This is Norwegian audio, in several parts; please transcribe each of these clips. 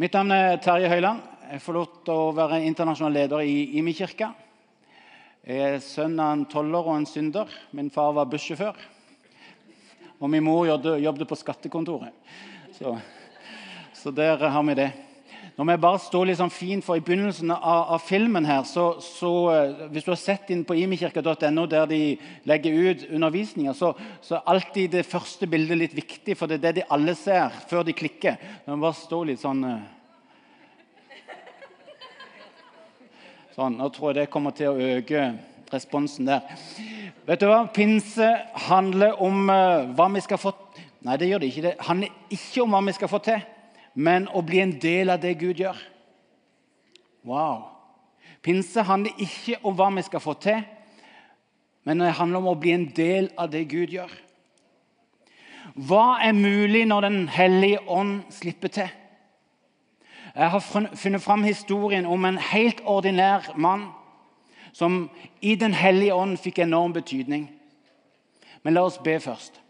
Mitt navn er Terje Høiland. Jeg får lov til å være internasjonal leder i Imi kirke. Jeg er sønn av en toller og en synder. Min far var bussjåfør. Og min mor jobbet på skattekontoret. Så, så der har vi det. Når vi bare står litt sånn fint for I begynnelsen av, av filmen her, så, så, eh, Hvis du har sett inn på imikirka.no, der de legger ut undervisninger, så, er alltid det første bildet litt viktig, for det er det de alle ser før de klikker. Når vi bare står litt sånn eh, Sånn, Nå tror jeg det kommer til å øke responsen der. Vet du hva? Pinse handler om uh, hva vi skal få Nei, det gjør det ikke. Det handler ikke om hva vi skal få til men å bli en del av det Gud gjør. Wow. Pinse handler ikke om hva vi skal få til, men det handler om å bli en del av det Gud gjør. Hva er mulig når Den hellige ånd slipper til? Jeg har funnet fram historien om en helt ordinær mann som i Den hellige ånd fikk enorm betydning. Men la oss be først.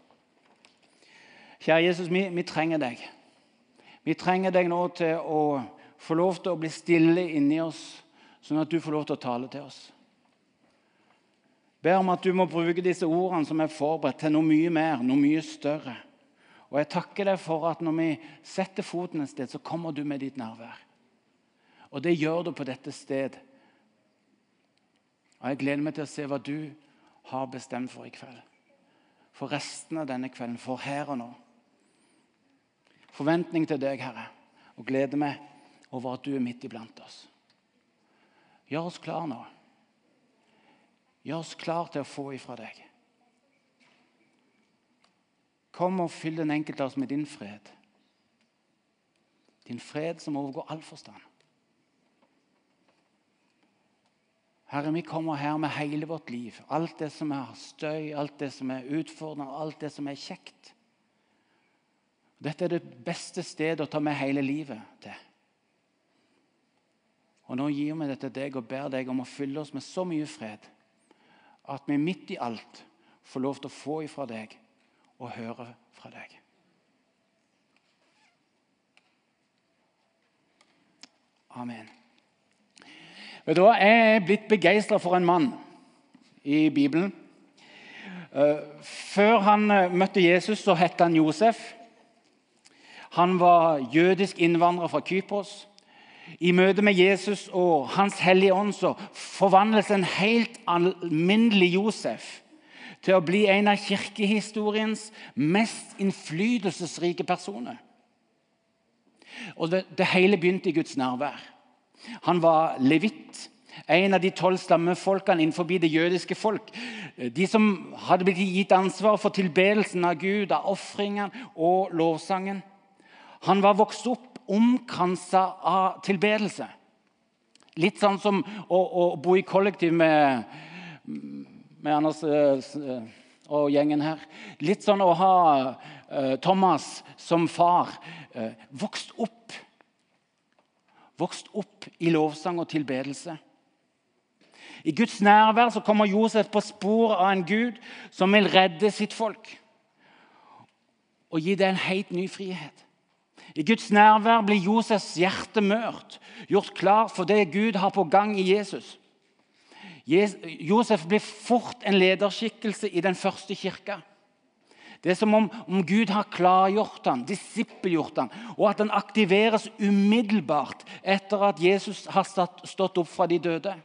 Kjære Jesus, vi, vi trenger deg. Vi trenger deg nå til å få lov til å bli stille inni oss, sånn at du får lov til å tale til oss. Ber om at du må bruke disse ordene som er forberedt, til noe mye mer, noe mye større. Og jeg takker deg for at når vi setter foten et sted, så kommer du med ditt nærvær. Og det gjør du på dette sted. Og jeg gleder meg til å se hva du har bestemt for i kveld. For resten av denne kvelden, for her og nå forventning til deg, Herre, og gleder meg over at du er midt iblant oss. Gjør oss klar nå. Gjør oss klar til å få ifra deg. Kom og fyll den enkelte av oss med din fred. Din fred som overgår all forstand. Herre, vi kommer her med hele vårt liv. Alt det som er støy, alt det som er utfordrende, alt det som er kjekt. Dette er det beste stedet å ta med hele livet til. Og Nå gir vi det til deg og ber deg om å fylle oss med så mye fred at vi midt i alt får lov til å få ifra deg og høre fra deg. Amen. Vet du hva? Jeg er blitt begeistra for en mann i Bibelen. Eh, før han eh, møtte Jesus, så het han Josef. Han var jødisk innvandrer fra Kypros. I møte med Jesus og Hans hellige ånd så forvandles en helt alminnelig Josef til å bli en av kirkehistoriens mest innflytelsesrike personer. Og det, det hele begynte i Guds nærvær. Han var levitt, en av de tolv stammefolkene innenfor det jødiske folk. De som hadde blitt gitt ansvar for tilbedelsen av Gud, av ofringene og lovsangen. Han var vokst opp omkransa av tilbedelse. Litt sånn som å, å bo i kollektiv med, med Anders uh, og gjengen her. Litt sånn å ha uh, Thomas som far. Uh, vokst opp. Vokst opp i lovsang og tilbedelse. I Guds nærvær så kommer Josef på spor av en Gud som vil redde sitt folk og gi det en helt ny frihet. I Guds nærvær blir Josefs hjerte mørt, gjort klar for det Gud har på gang i Jesus. Josef blir fort en lederskikkelse i den første kirka. Det er som om, om Gud har klargjort ham, disippelgjort ham, og at han aktiveres umiddelbart etter at Jesus har stått opp fra de døde.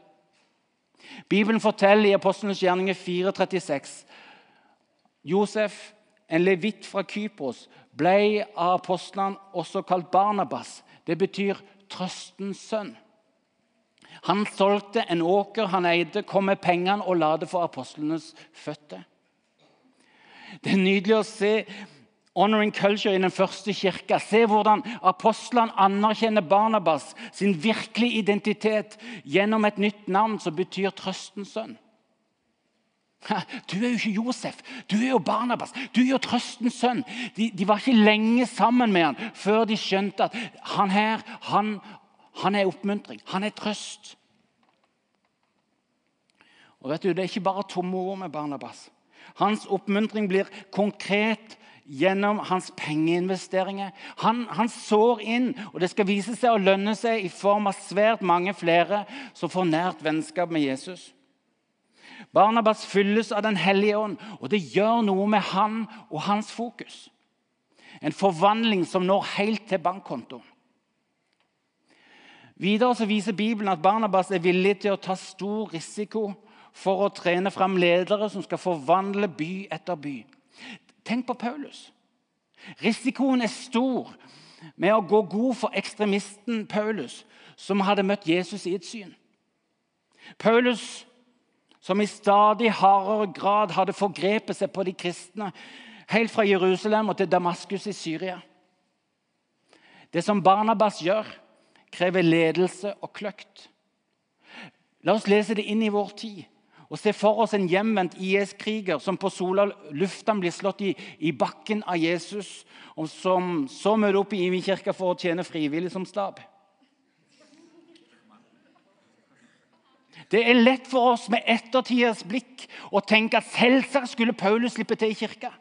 Bibelen forteller i Apostlenes gjerninger 4,36 Josef, en levitt fra Kypros, ble av apostlene også kalt Barnabas. Det betyr trøstens sønn. Han solgte en åker han eide, kom med pengene og la det for apostlenes føtter. Det er nydelig å se honoring culture i den første kirka. Se hvordan apostlene anerkjenner Barnabas sin virkelige identitet gjennom et nytt navn som betyr trøstens sønn. Du er jo ikke Josef, du er jo Barnabas, du er jo trøstens sønn. De, de, var ikke lenge sammen med han før de skjønte at han her han, han er oppmuntring, han er trøst. Og vet du, Det er ikke bare tomme ord med Barnabas. Hans oppmuntring blir konkret gjennom hans pengeinvesteringer. Han, han, sår inn, og det skal vise seg å lønne seg i form av svært mange flere som får nært vennskap med Jesus. Barnabas fylles av Den hellige ånd, og det gjør noe med han og hans fokus. En forvandling som når helt til bankkontoen. Videre viser Bibelen at Barnabas er villig til å ta stor risiko for å trene fram ledere som skal forvandle by etter by. Tenk på Paulus. Risikoen er stor med å gå god for ekstremisten Paulus, som hadde møtt Jesus i et syn. Paulus, som i stadig hardere grad hadde forgrepet seg på de kristne, helt fra Jerusalem og til Damaskus i Syria. Det som Barnabas gjør, krever ledelse og kløkt. La oss lese det inn i vår tid og se for oss en hjemvendt IS-kriger som på Sola lufthavn blir slått i, i, bakken av Jesus, og som så møter opp i Imi kirke for å tjene frivillig som stab. Det er lett for oss med ettertidens blikk å tenke at selvsagt skulle Paulus slippe til i kirka.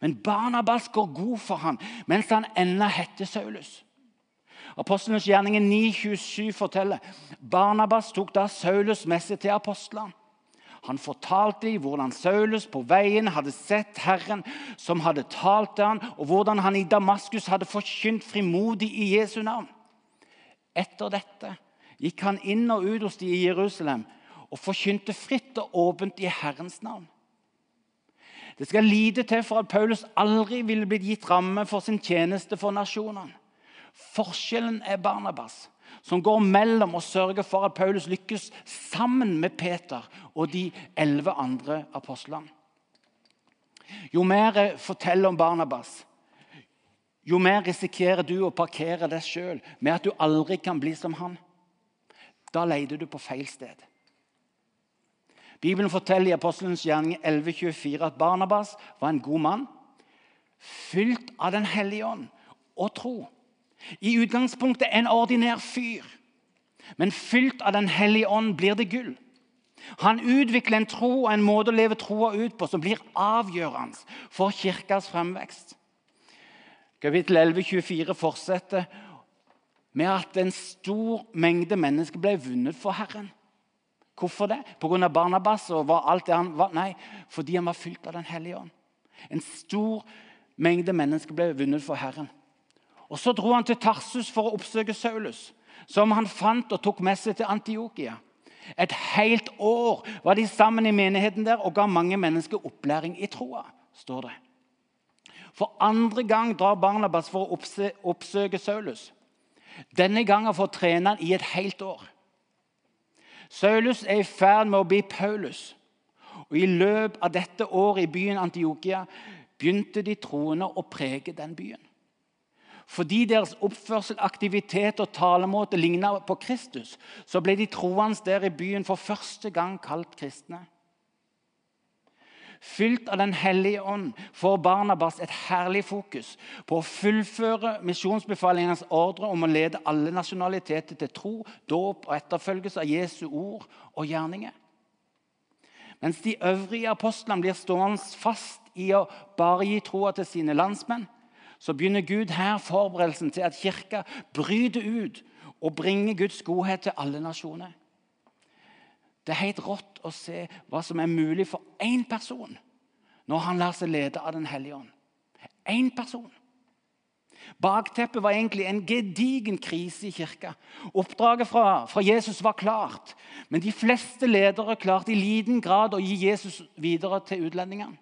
Men Barnabas går god for ham mens han ennå heter Saulus. Apostlenes gjerninger 9,27 forteller Barnabas tok da Saulus med seg til apostlene. Han fortalte dem hvordan Saulus på veien hadde sett Herren som hadde talt til ham, og hvordan han i Damaskus hadde forkynt frimodig i Jesu navn. Etter dette gikk han inn og ut hos de i Jerusalem og forkynte fritt og åpent i Herrens navn. Det skal lite til for at Paulus aldri ville blitt gitt ramme for sin tjeneste for nasjonene. Forskjellen er Barnabas, som går mellom og sørger for at Paulus lykkes sammen med Peter og de elleve andre apostlene. Jo mer jeg forteller om Barnabas, jo mer risikerer du å parkere deg sjøl med at du aldri kan bli som han. Da leter du på feil sted. Bibelen forteller i Apostelens gjerning 11,24 at Barnabas var en god mann, fylt av Den hellige ånd og tro. I utgangspunktet en ordinær fyr, men fylt av Den hellige ånd blir det gull. Han utvikler en tro og en måte å leve troa ut på som blir avgjørende for kirkas fremvekst. Kapittel 11, 24 fortsetter med at en stor mengde mennesker ble vunnet for Herren. Hvorfor det? Pga. Barnabas og alt det han var? Nei, fordi han var fylt av Den hellige ånd. En stor mengde mennesker ble vunnet for Herren. Og Så dro han til Tarsus for å oppsøke Saulus, som han fant og tok med seg til Antiokia. Et helt år var de sammen i menigheten der og ga mange mennesker opplæring i troa. står det. For andre gang drar Barnabas for å oppsøke Saulus. Denne gangen får treneren i et helt år. Saulus er i ferd med å bli Paulus. Og I løpet av dette året i byen Antiokia begynte de troende å prege den byen. Fordi deres oppførsel, aktivitet og talemåte lignet på Kristus, så ble de troende der i byen for første gang kalt kristne. Fylt av Den hellige ånd får Barnabas et herlig fokus på å fullføre misjonsbefalingens ordre om å lede alle nasjonaliteter til tro, dåp og etterfølgelse av Jesu ord og gjerninger. Mens de øvrige apostlene blir stående fast i å bare gi troa til sine landsmenn, så begynner Gud her forberedelsen til at kirka bryter ut og bringer Guds godhet til alle nasjoner. Det er helt rått å se hva som er mulig for én person når han lar seg lede av Den hellige ånd. Én person. Bakteppet var egentlig en gedigen krise i kirka. Oppdraget fra, fra, Jesus var klart, men de fleste ledere klarte i liten grad å gi Jesus videre til utlendingene.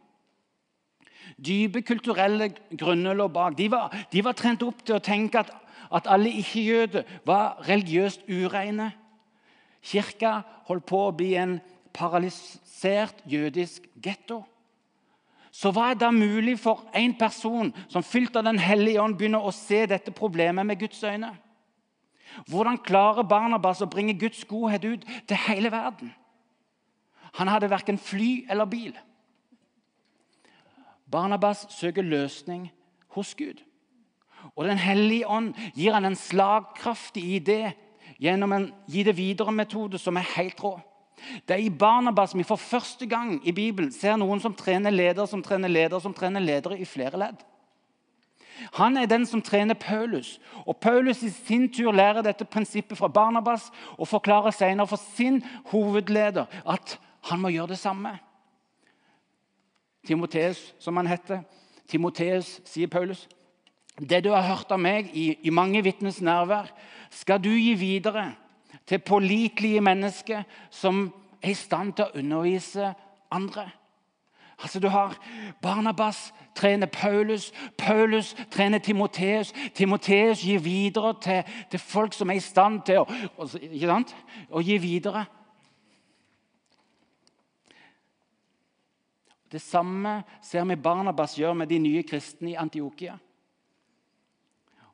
Dype kulturelle grunner lå bak. De var, de var, trent opp til å tenke at, at alle ikke-jøder var religiøst ureine. Kirka holdt på å bli en paralysert jødisk getto. Så hva er da mulig for en person som fylt av Den hellige ånd begynner å se dette problemet med Guds øyne? Hvordan klarer Barnabas å bringe Guds godhet ut til hele verden? Han hadde verken fly eller bil. Barnabas søker løsning hos Gud. Og Den hellige ånd gir han en slagkraftig idé gjennom en gi det videre-metode som er helt rå. Det er i Barnabas vi for første gang i Bibelen ser noen som trener ledere som trener ledere som trener ledere i flere ledd. Han er den som trener Paulus. Og Paulus i sin tur lærer dette prinsippet fra Barnabas og forklarer senere for sin hovedleder at han må gjøre det samme. Timoteus, som han heter. Timoteus, sier Paulus. Det du har hørt av meg i, i mange vitners nærvær, skal du gi videre til pålitelige mennesker som er i stand til å undervise andre. Altså Du har Barnabas trener Paulus, Paulus trener Timoteus. Timoteus gir videre til, til, folk som er i stand til å, sant? å gi videre. Det samme ser vi Barnabas gjøre med de nye kristne i Antiokia.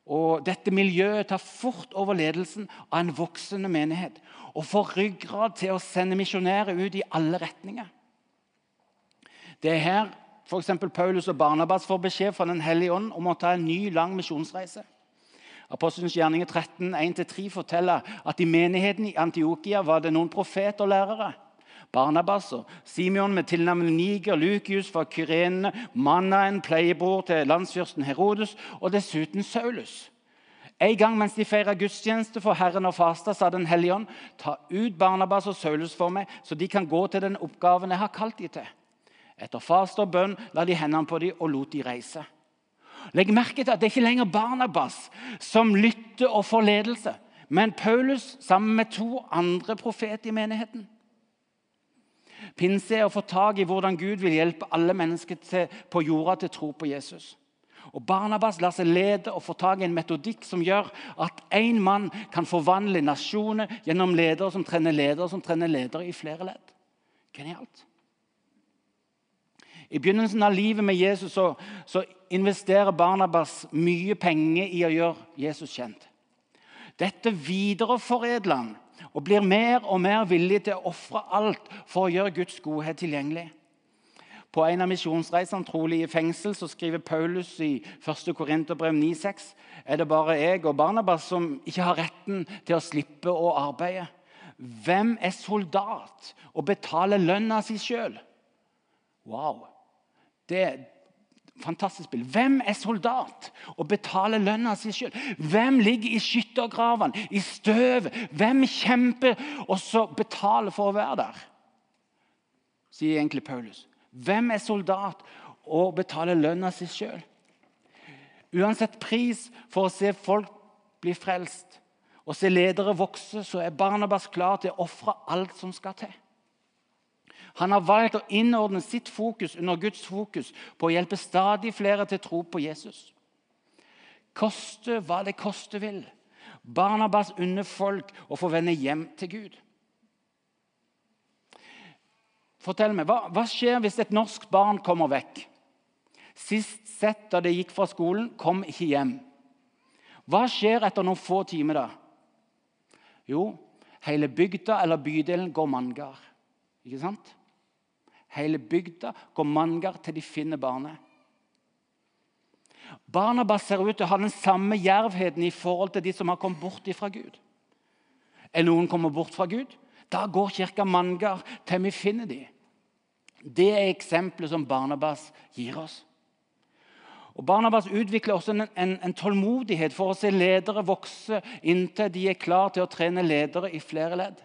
Og Dette miljøet tar fort over ledelsen av en voksende menighet og får ryggrad til å sende misjonærer ut i alle retninger. Det er her f.eks. Paulus og Barnabas får beskjed fra Den hellige ånd om å ta en ny, lang misjonsreise. Apostelens gjerninger 13, 1-3 forteller at i menigheten i Antiokia var det noen profeter og lærere. Barnabas og Simeon med tilnavnet Niger, Lukius fra Kyrene, Mannaen, pleiebror til landsfyrsten Herodes, og dessuten Saulus. En gang mens de feira gudstjeneste for Herren og fasta, sa Den hellige ånd, ta ut Barnabas og Saulus for meg, så de kan gå til den oppgaven jeg har kalt de til. Etter faste og bønn la de hendene på dem og lot de reise. Legg merke til at det er ikke lenger Barnabas som lytter og får ledelse, men Paulus sammen med to andre profeter i menigheten. Pinse er å få tak i hvordan Gud vil hjelpe alle mennesker til, på jorda til tro på Jesus. Og Barnabas lar seg lede og få tak i en metodikk som gjør at én mann kan forvandle nasjoner gjennom ledere som trener ledere som trener ledere i flere ledd. Genialt. I begynnelsen av livet med Jesus så, så investerer Barnabas mye penger i å gjøre Jesus kjent. Dette videreforedler han og blir mer og mer villig til å ofre alt for å gjøre Guds godhet tilgjengelig. På en av misjonsreisene, trolig i fengsel, så skriver Paulus i 1. Korinterbrev 9,6 er det bare jeg og Barnabas som ikke har retten til å slippe å arbeide. Hvem er soldat og betaler lønna si sjøl? Wow! Det, Fantastisk bilde. Hvem er soldat og betaler lønna si sjøl? Hvem ligger i skyttergravene, i støvet? Hvem kjemper og så betaler for å være der? Sier egentlig Paulus. Hvem er soldat og betaler lønna si sjøl? Uansett pris for å se folk bli frelst og se ledere vokse, så er Barnabas klar til å ofre alt som skal til. Han har valgt å innordne sitt fokus under Guds fokus på å hjelpe stadig flere til tro på Jesus. Koste hva det koste vil. Barnabas unner folk å få vende hjem til Gud. Fortell meg, hva, hva skjer hvis et norsk barn kommer vekk? Sist sett da det gikk fra skolen, kom ikke hjem. Hva skjer etter noen få timer da? Jo, hele bygda eller bydelen går manngard. Ikke sant? Hele bygda går manngard til de finner barnet. Barnabas ser ut til å ha den samme jervheten i forhold til de som har kommet bort fra Gud. Er noen kommet bort fra Gud? Da går kirka manngard til vi finner dem. Det er eksempelet som Barnabas gir oss. Og Barnabas utvikler også en, en, en, tålmodighet for å se ledere vokse inntil de er klar til å trene ledere i flere ledd.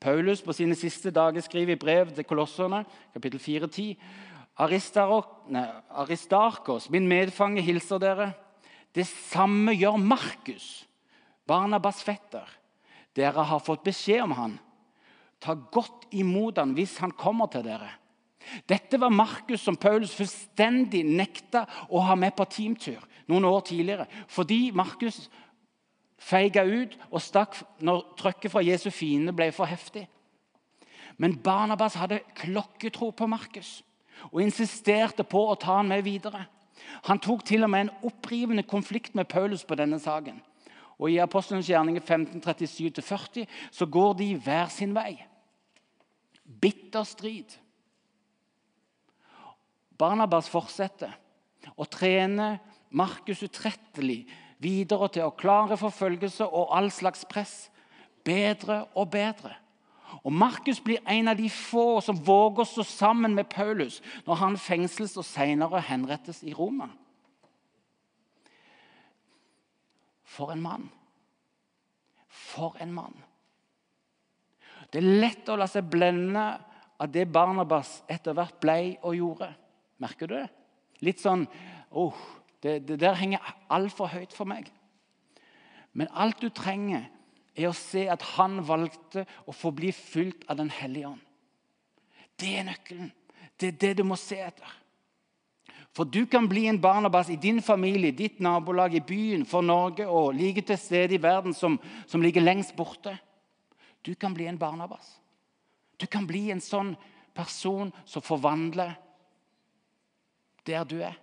Paulus på sine siste dager skriver i brev til kolosserne, kapittel 4-10. Aristarkos, min medfange, hilser dere. Det samme gjør Markus, Barnabas fetter. Dere har fått beskjed om han. Ta godt imot han hvis han kommer til dere. Dette var Markus som Paulus fullstendig nekta å ha med på teamtur noen år tidligere. Fordi Markus feiga ut og stakk når trøkket fra Jesu fiende ble for heftig. Men Barnabas hadde klokketro på Markus og insisterte på å ta han med videre. Han tok til og med en opprivende konflikt med Paulus på denne saken. Og I Apostelens gjerninger 1537-40 så går de hver sin vei. Bitter strid. Barnabas fortsetter å trene Markus utrettelig videre til å klare forfølgelse og all slags press. Bedre og bedre. Og Markus blir en av de få som våger å stå sammen med Paulus når han fengsles og senere henrettes i Roma. For en mann. For en mann. Det er lett å la seg blende av det Barnabas etter hvert blei og gjorde. Merker du det? Litt sånn oh, det, det der henger altfor høyt for meg. Men alt du trenger, er å se at han valgte å få bli fylt av Den hellige ånd. Det er nøkkelen. Det er det du må se etter. For du kan bli en Barnabas i din familie, ditt nabolag, i byen, for Norge og like til stede i verden som, som ligger lengst borte. Du kan bli en Barnabas. Du kan bli en sånn person som forvandler der du er.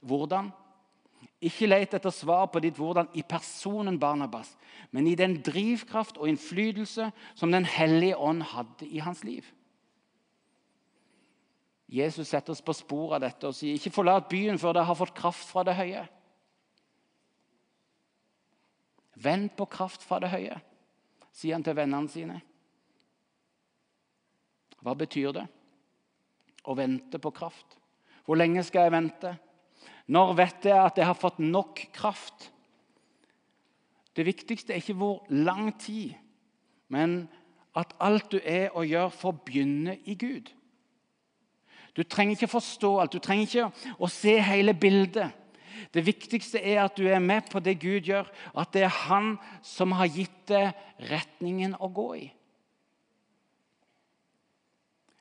Hvordan? Ikke let etter svar på ditt hvordan i personen Barnabas, men i den drivkraft og innflytelse som Den hellige ånd hadde i hans liv. Jesus setter oss på sporet av dette og sier, 'Ikke forlat byen før dere har fått kraft fra det høye.' Vent på kraft fra det høye, sier han til vennene sine. Hva betyr det å vente på kraft? Hvor lenge skal jeg vente? Når vet jeg at jeg har fått nok kraft? Det viktigste er ikke hvor lang tid, men at alt du er og gjør, får begynne i Gud. Du trenger ikke forstå alt, du trenger ikke å se hele bildet. Det viktigste er at du er med på det Gud gjør, at det er Han som har gitt deg retningen å gå i.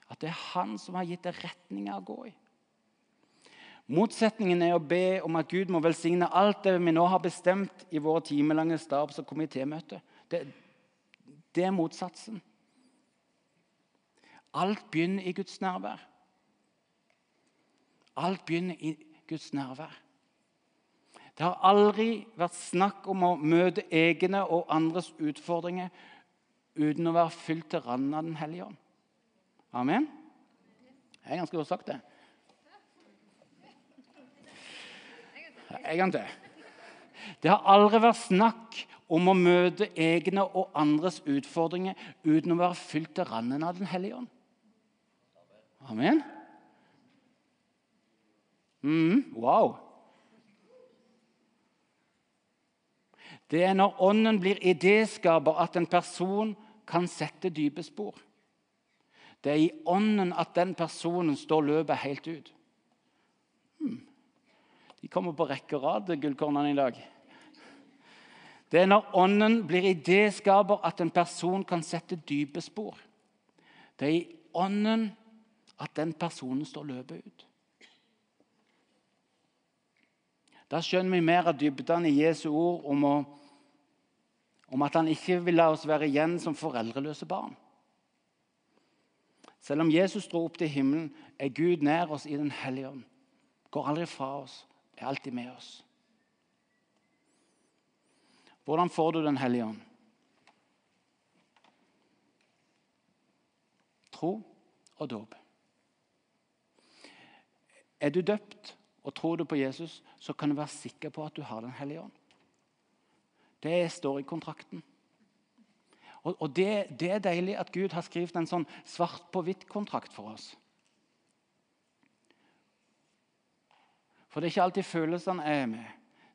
At det er Han som har gitt deg retningen å gå i. Motsetningen er å be om at Gud må velsigne alt det vi nå har bestemt i våre timelange stabs- og komitémøter. Det, det er motsatsen. Alt begynner i Guds nærvær. Alt begynner i Guds nærvær. Det har aldri vært snakk om å møte egne og andres utfordringer uten å være fylt til randen av Den hellige ånd. Amen? Det er ganske godt sagt, det. En. Det har aldri vært snakk om å møte egne og andres utfordringer uten å være fylt til randen av Den hellige ånd. Amen? Mm, wow. Det er når ånden blir idéskaper at en person kan sette dype spor. Det er i ånden at den personen står løpet helt ut. De kommer på rekke og rad, gullkornene i dag. Det er når ånden blir idéskaper at en person kan sette dype spor. Det er i ånden at den personen står løpet ut. Da skjønner vi mer av dybden i Jesu ord om, å, om at han ikke vil la oss være igjen som foreldreløse barn. Selv om Jesus dro opp til himmelen, er Gud nær oss i Den hellige ånd. Går aldri fra oss, er alltid med oss. Hvordan får du Den hellige ånd? Tro og dåp. Er du døpt, og tror du på Jesus, så kan du være sikker på at du har Den hellige ånd. Det står i kontrakten. Og, og det, det, er deilig at Gud har skrevet en sånn svart på hvitt-kontrakt for oss. For det er ikke alltid følelsene er med.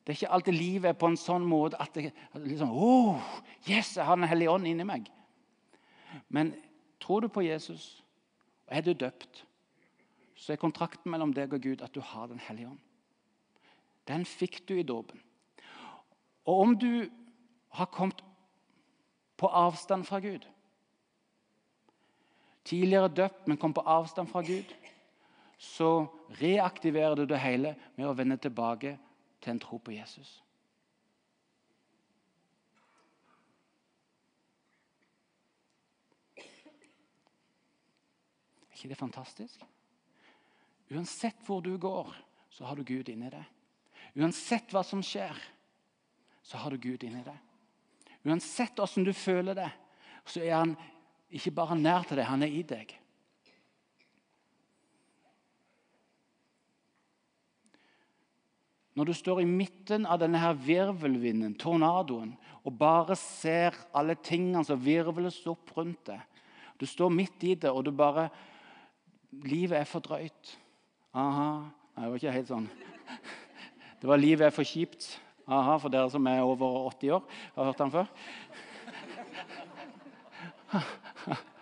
Det er ikke alltid livet er på en sånn måte at det liksom, oh, yes, jeg har Den hellige ånd inni meg. Men tror du på Jesus, og er du døpt, så er kontrakten mellom deg og Gud at du har Den hellige ånd. Den fikk du i dåpen. Og om du har kommet på avstand fra Gud Tidligere døpt, men kom på avstand fra Gud, så reaktiverer du det hele med å vende tilbake til en tro på Jesus. Er ikke det fantastisk? Uansett hvor du går, så har du Gud inni deg. Uansett hva som skjer, så har du Gud inni deg. Uansett åssen du føler det, så er han ikke bare nær til deg, han er i deg. Når du står i midten av denne her virvelvinden, tornadoen, og bare ser alle tingene som virvles opp rundt deg, Du står midt i det, og du bare Livet er for drøyt. Aha. Nei, det var ikke helt sånn. Det var 'Livet er for kjipt'. Aha, for dere som er over 80 år. Har hørt den før?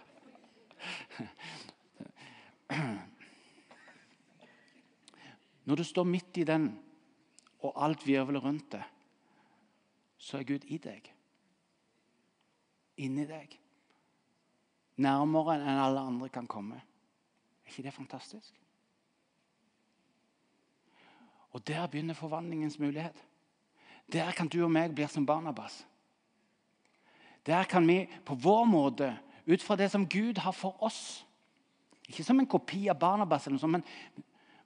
Når du står midt i den, og alt virvelet rundt det, så er Gud i deg. Inni deg. Nærmere enn alle andre kan komme. Er ikke det fantastisk? Og Der begynner forvandlingens mulighet. Der kan du og meg bli som Barnabas. Der kan vi på vår måte, ut fra det som Gud har for oss Ikke som en kopi av Barnabas, eller noe sånt, men,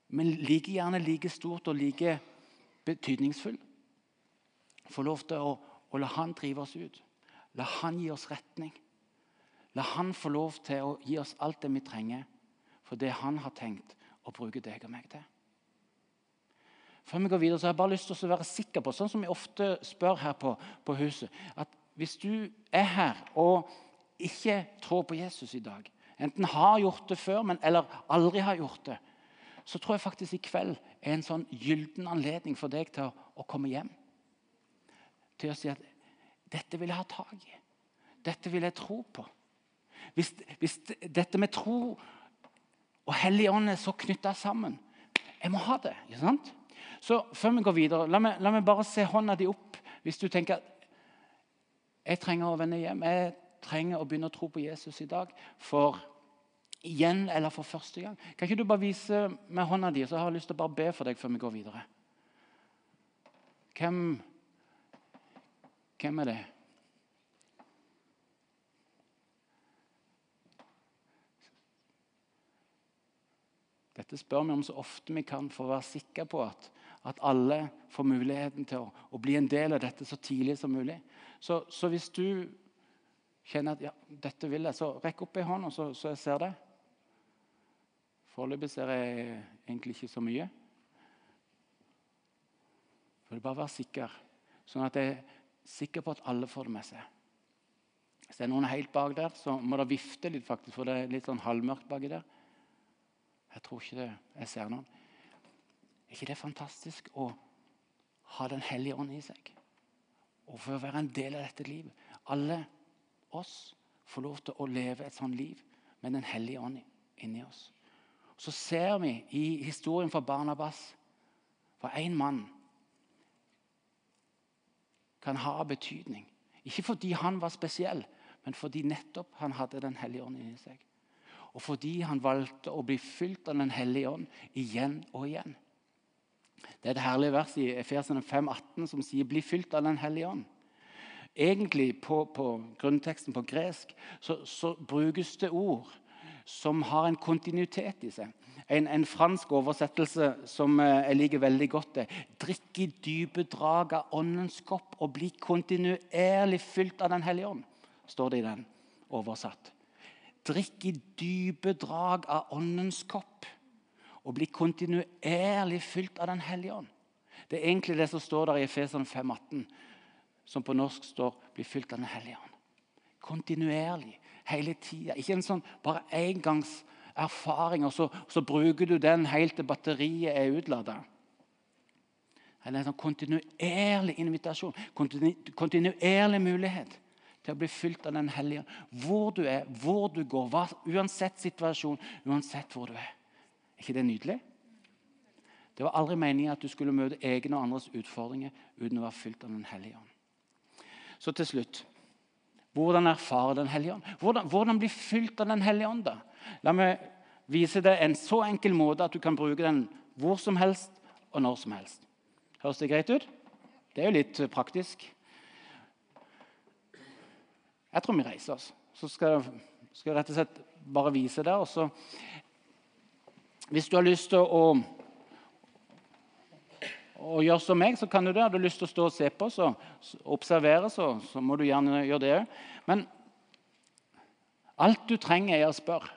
men like gjerne like stort og like betydningsfull. Få lov til å, å la Han drive oss ut. La Han gi oss retning. La Han få lov til å gi oss alt det vi trenger for det Han har tenkt å bruke deg og meg til. Før vi går videre, så har jeg bare lyst til å være sikker på, sånn som vi ofte spør her på, på huset at Hvis du er her og ikke tror på Jesus i dag, enten har gjort det før men, eller aldri har gjort det, så tror jeg faktisk i kveld er en sånn gylden anledning for deg til å, komme hjem. Til å si at 'dette vil jeg ha tak i'. Dette vil jeg tro på. Hvis, hvis dette med tro og Hellig ånd er så knytta sammen Jeg må ha det. ikke sant? Så før vi går videre, la meg, la meg bare se hånda di opp hvis du tenker at jeg trenger å vende hjem. Jeg trenger å begynne å tro på Jesus i dag. For igjen eller for første gang. Kan ikke du bare vise med hånda di, så har jeg lyst til å bare be for deg før vi går videre? Hvem, hvem er det? Dette spør vi om så ofte vi kan for å være sikre på at, at alle får muligheten til å, å, bli en del av dette så tidlig som mulig. Så, så hvis du kjenner at ja, dette vil jeg, så rekk opp ei hånd, så, så jeg ser det. Foreløpig ser jeg egentlig ikke så mye. For det bare være sikker, sånn at jeg er sikker på at alle får det med seg. Hvis det er noen helt bak der, så må det vifte litt, faktisk, for det er litt sånn halvmørkt baki der. Jeg tror ikke det. Jeg ser noen. Er ikke det fantastisk å ha Den hellige ånd i seg? Og for å være en del av dette livet. Alle oss får lov til å leve et sånt liv med Den hellige ånd inni oss. Så ser vi i historien fra Barnabas hva én mann kan ha betydning. Ikke fordi han var spesiell, men fordi nettopp han hadde Den hellige ånd inni seg og fordi han valgte å bli fylt av Den hellige ånd igjen og igjen. Det er et herlig vers i Efesene 5,18 som sier 'bli fylt av Den hellige ånd'. Egentlig på, på grunnteksten på gresk så, så, brukes det ord som har en kontinuitet i seg. En, en fransk oversettelse som eh, jeg liker veldig godt, er 'drikk i dype drag av åndens kopp og bli kontinuerlig fylt av Den hellige ånd', står det i den oversatt. Drikk i dype drag av åndens kopp og bli kontinuerlig fylt av Den hellige ånd. Det er egentlig det som står der i Efesene 5,18, som på norsk står 'bli fylt av Den hellige ånd'. Kontinuerlig, hele tida. Ikke en sånn bare engangserfaring, og så, så, bruker du den helt til batteriet er utlada. Eller en sånn kontinuerlig invitasjon, kontinu, kontinuerlig mulighet til å bli fylt av Den hellige Hvor du er, hvor du går, hva, uansett situasjon, uansett hvor du er. Er ikke det nydelig? Det var aldri meningen at du skulle møte egne og andres utfordringer uten å være fylt av Den hellige ånd. Så til slutt hvordan erfare Den hellige ånd? Hvordan, hvordan bli fylt av Den hellige ånd? La meg vise deg en så enkel måte at du kan bruke den hvor som helst og når som helst. Høres det greit ut? Det er jo litt praktisk. Jeg tror vi reiser oss. Så skal jeg, skal jeg rett og slett bare vise det. Og hvis du har lyst til å, å gjøre som meg, så kan du det. Har du lyst til å stå og se på så, observere, så, så må du gjerne gjøre det òg. Men alt du trenger, er å spørre.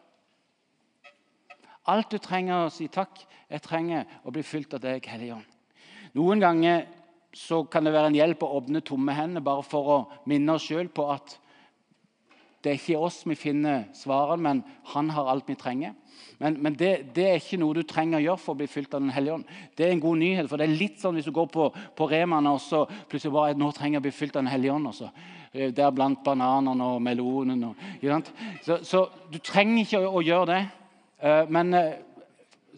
Alt du trenger å si takk. Jeg trenger å bli fylt av deg, Hellige Ånd. Noen ganger så kan det være en hjelp å åpne tomme hender bare for å minne oss sjøl på at det er ikke oss vi finner svarene, men han har alt vi trenger. Men, men det, det, er ikke noe du trenger å gjøre for å bli fylt av Den hellige ånd. Det er en god nyhet. for det er litt sånn Hvis du går på, på Remaen og så plutselig bare nå trenger jeg å bli fylt av Den hellige ånd også. Eh, der blant bananene og melonen. Og, så, så, du trenger ikke å, å gjøre det. Eh, men eh,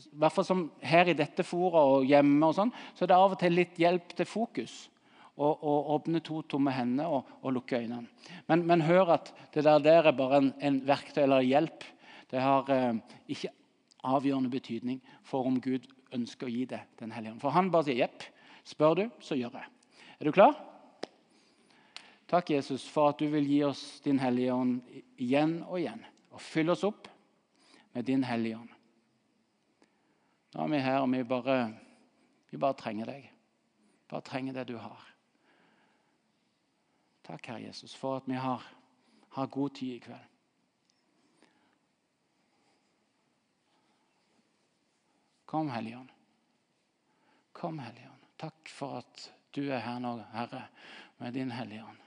i hvert fall som her i dette foret og hjemme, og sånn, så er det av og til litt hjelp til fokus og, og åpne to tomme hender og, og lukke øynene. Men, men, hør at det der, der er bare en, en, verktøy eller hjelp. Det har eh, ikke avgjørende betydning for om Gud ønsker å gi det Den hellige ånd. For han bare sier 'jepp'. Spør du, så gjør jeg. Er du klar? Takk, Jesus, for at du vil gi oss din hellige ånd igjen og igjen. Og fylle oss opp med din hellige ånd. Nå er vi her, og vi bare, vi bare trenger deg. Bare trenger det du har. Takk, Herre Jesus, for at vi har, har god tid i kveld. Kom, Helligånd. Kom, Helligånd. Takk for at du er her nå, Herre, med din Helligånd.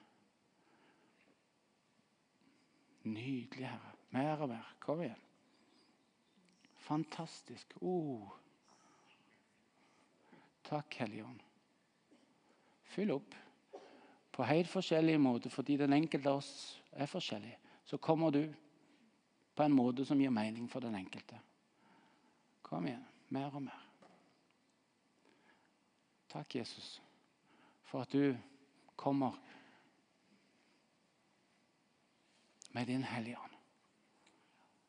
Nydelig, Herre. Mer og mer. Kom igjen. Fantastisk. Oh. Takk, Helligånd. Fyll opp på helt forskjellige måter fordi den enkelte av oss er forskjellig, så kommer du på en måte som gir mening for den enkelte. Kom igjen. Mer og mer. Takk, Jesus, for at du kommer med din Hellige Ånd.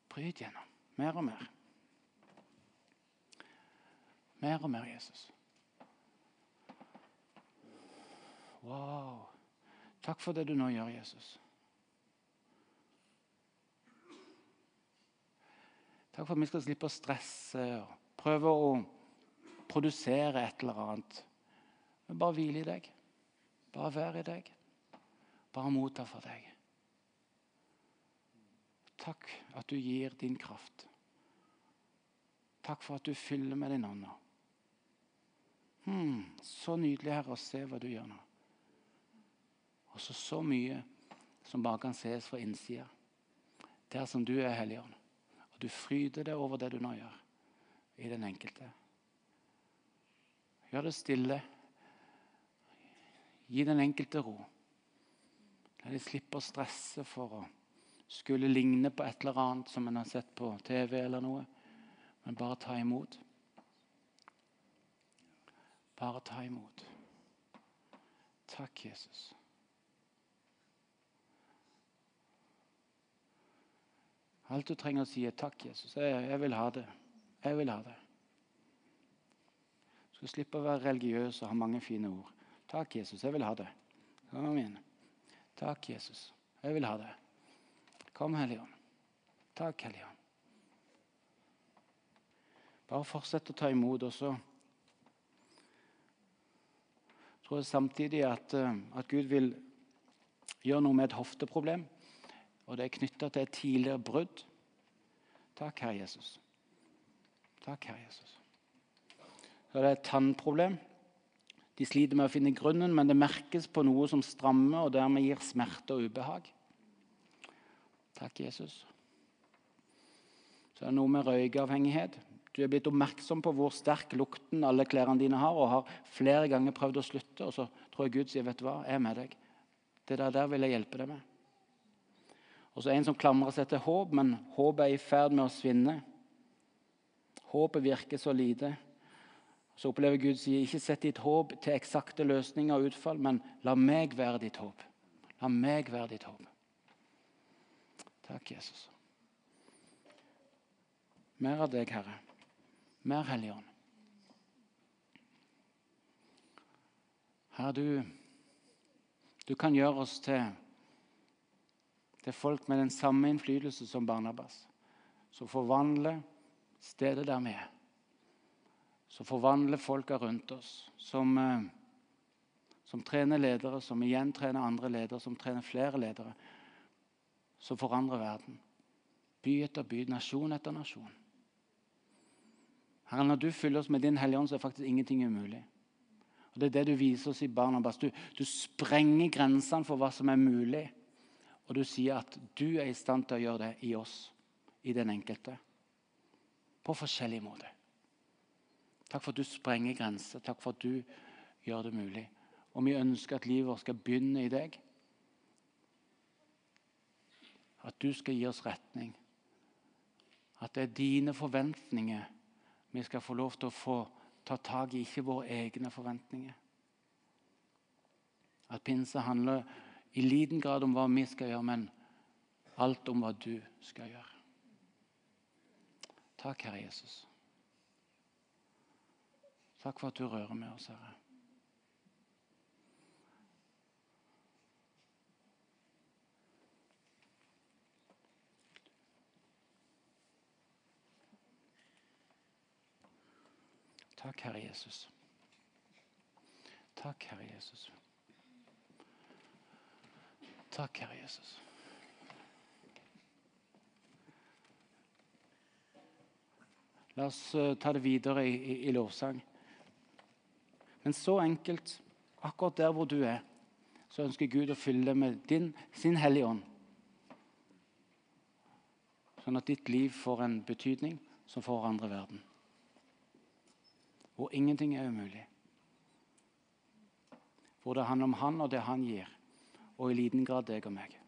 Bryt gjennom. Mer og mer. Mer og mer, Jesus. Wow. Takk for det du nå gjør, Jesus. Takk for at vi skal slippe å stresse og prøve å produsere et eller annet. Men bare hvile i deg. Bare være i deg. Bare motta for deg. Takk at du gir din kraft. Takk for at du fyller med din ånd. Hmm, så nydelig, Herre, å se hva du gjør nå. Og så så mye som bare kan ses fra innsida. Der som du er, Helligånd. Og du fryder deg over det du nå gjør i den enkelte. Gjør det stille. Gi den enkelte ro. La de slippe å stresse for å skulle ligne på et eller annet som en har sett på TV eller noe. Men bare ta imot. Bare ta imot. Takk, Jesus. Alt du trenger å si, er 'takk, Jesus'. Jeg, jeg, vil ha det. Jeg vil ha det. Du skal slippe å være religiøs og ha mange fine ord. 'Takk, Jesus. Jeg vil ha det.' Kom igjen. 'Takk, Jesus. Jeg vil ha det.' Kom, Helligånd. Takk, Helligånd. Bare fortsett å ta imot, også. Jeg tror samtidig at, eh, at Gud vil gjøre noe med et hofteproblem og det er knytta til et tidligere brudd. Takk, Herre Jesus. Takk, Herre Jesus. Så det er et tannproblem. De sliter med å finne grunnen, men det merkes på noe som strammer og dermed gir smerte og ubehag. Takk, Jesus. Så er det noe med røykeavhengighet. Du er blitt oppmerksom på hvor sterk lukten alle klærne dine har, og har flere ganger prøvd å slutte, og så tror jeg Gud sier, 'Vet du hva, jeg er med deg.' Det der, der vil jeg hjelpe deg med. Og så en som klamrer seg til håp, men håpet er i ferd med å svinne. Håpet virker så lite. Så opplever Gud sier, ikke sett ditt håp til eksakte løsninger og utfall, men la meg være ditt håp. La meg være ditt håp. Takk, Jesus. Mer av deg, Herre. Mer Helligånd. Herre, du, du kan gjøre oss til det er folk med den samme innflytelse som Barnabas, som forvandler stedet der vi er. Som forvandler folka rundt oss. Som, eh, som trener ledere, som igjen trener andre ledere, som trener flere ledere. Som forandrer verden. By etter by, nasjon etter nasjon. Herre, Når du fyller oss med din Hellige Ånd, så er faktisk ingenting umulig. Og Det er det du viser oss i Barnabas. Du, du sprenger grensene for hva som er mulig. Og du sier at du er i stand til å gjøre det i oss, i den enkelte. På forskjellig måte. Takk for at du sprenger grenser. Takk for at du gjør det mulig. Og vi ønsker at livet vårt skal begynne i deg. At du skal gi oss retning. At det er dine forventninger vi skal få lov til å få ta tak i, ikke våre egne forventninger. At pinse handler i liten grad om hva vi skal gjøre, men alt om hva du skal gjøre. Takk, Herre Jesus. Takk for at du rører med oss, Herre. Takk, Herre Jesus. Takk, Herre Jesus. Takk, Herre Jesus. La oss uh, ta det videre i, i, i, lovsang. Men så enkelt, akkurat der hvor du er, så ønsker Gud å fylle deg med din, sin Hellige Ånd. Sånn at ditt liv får en betydning som forandrer verden. Hvor ingenting er umulig. Hvor det handler om Han og det Han gir, og i liten grad deg og meg.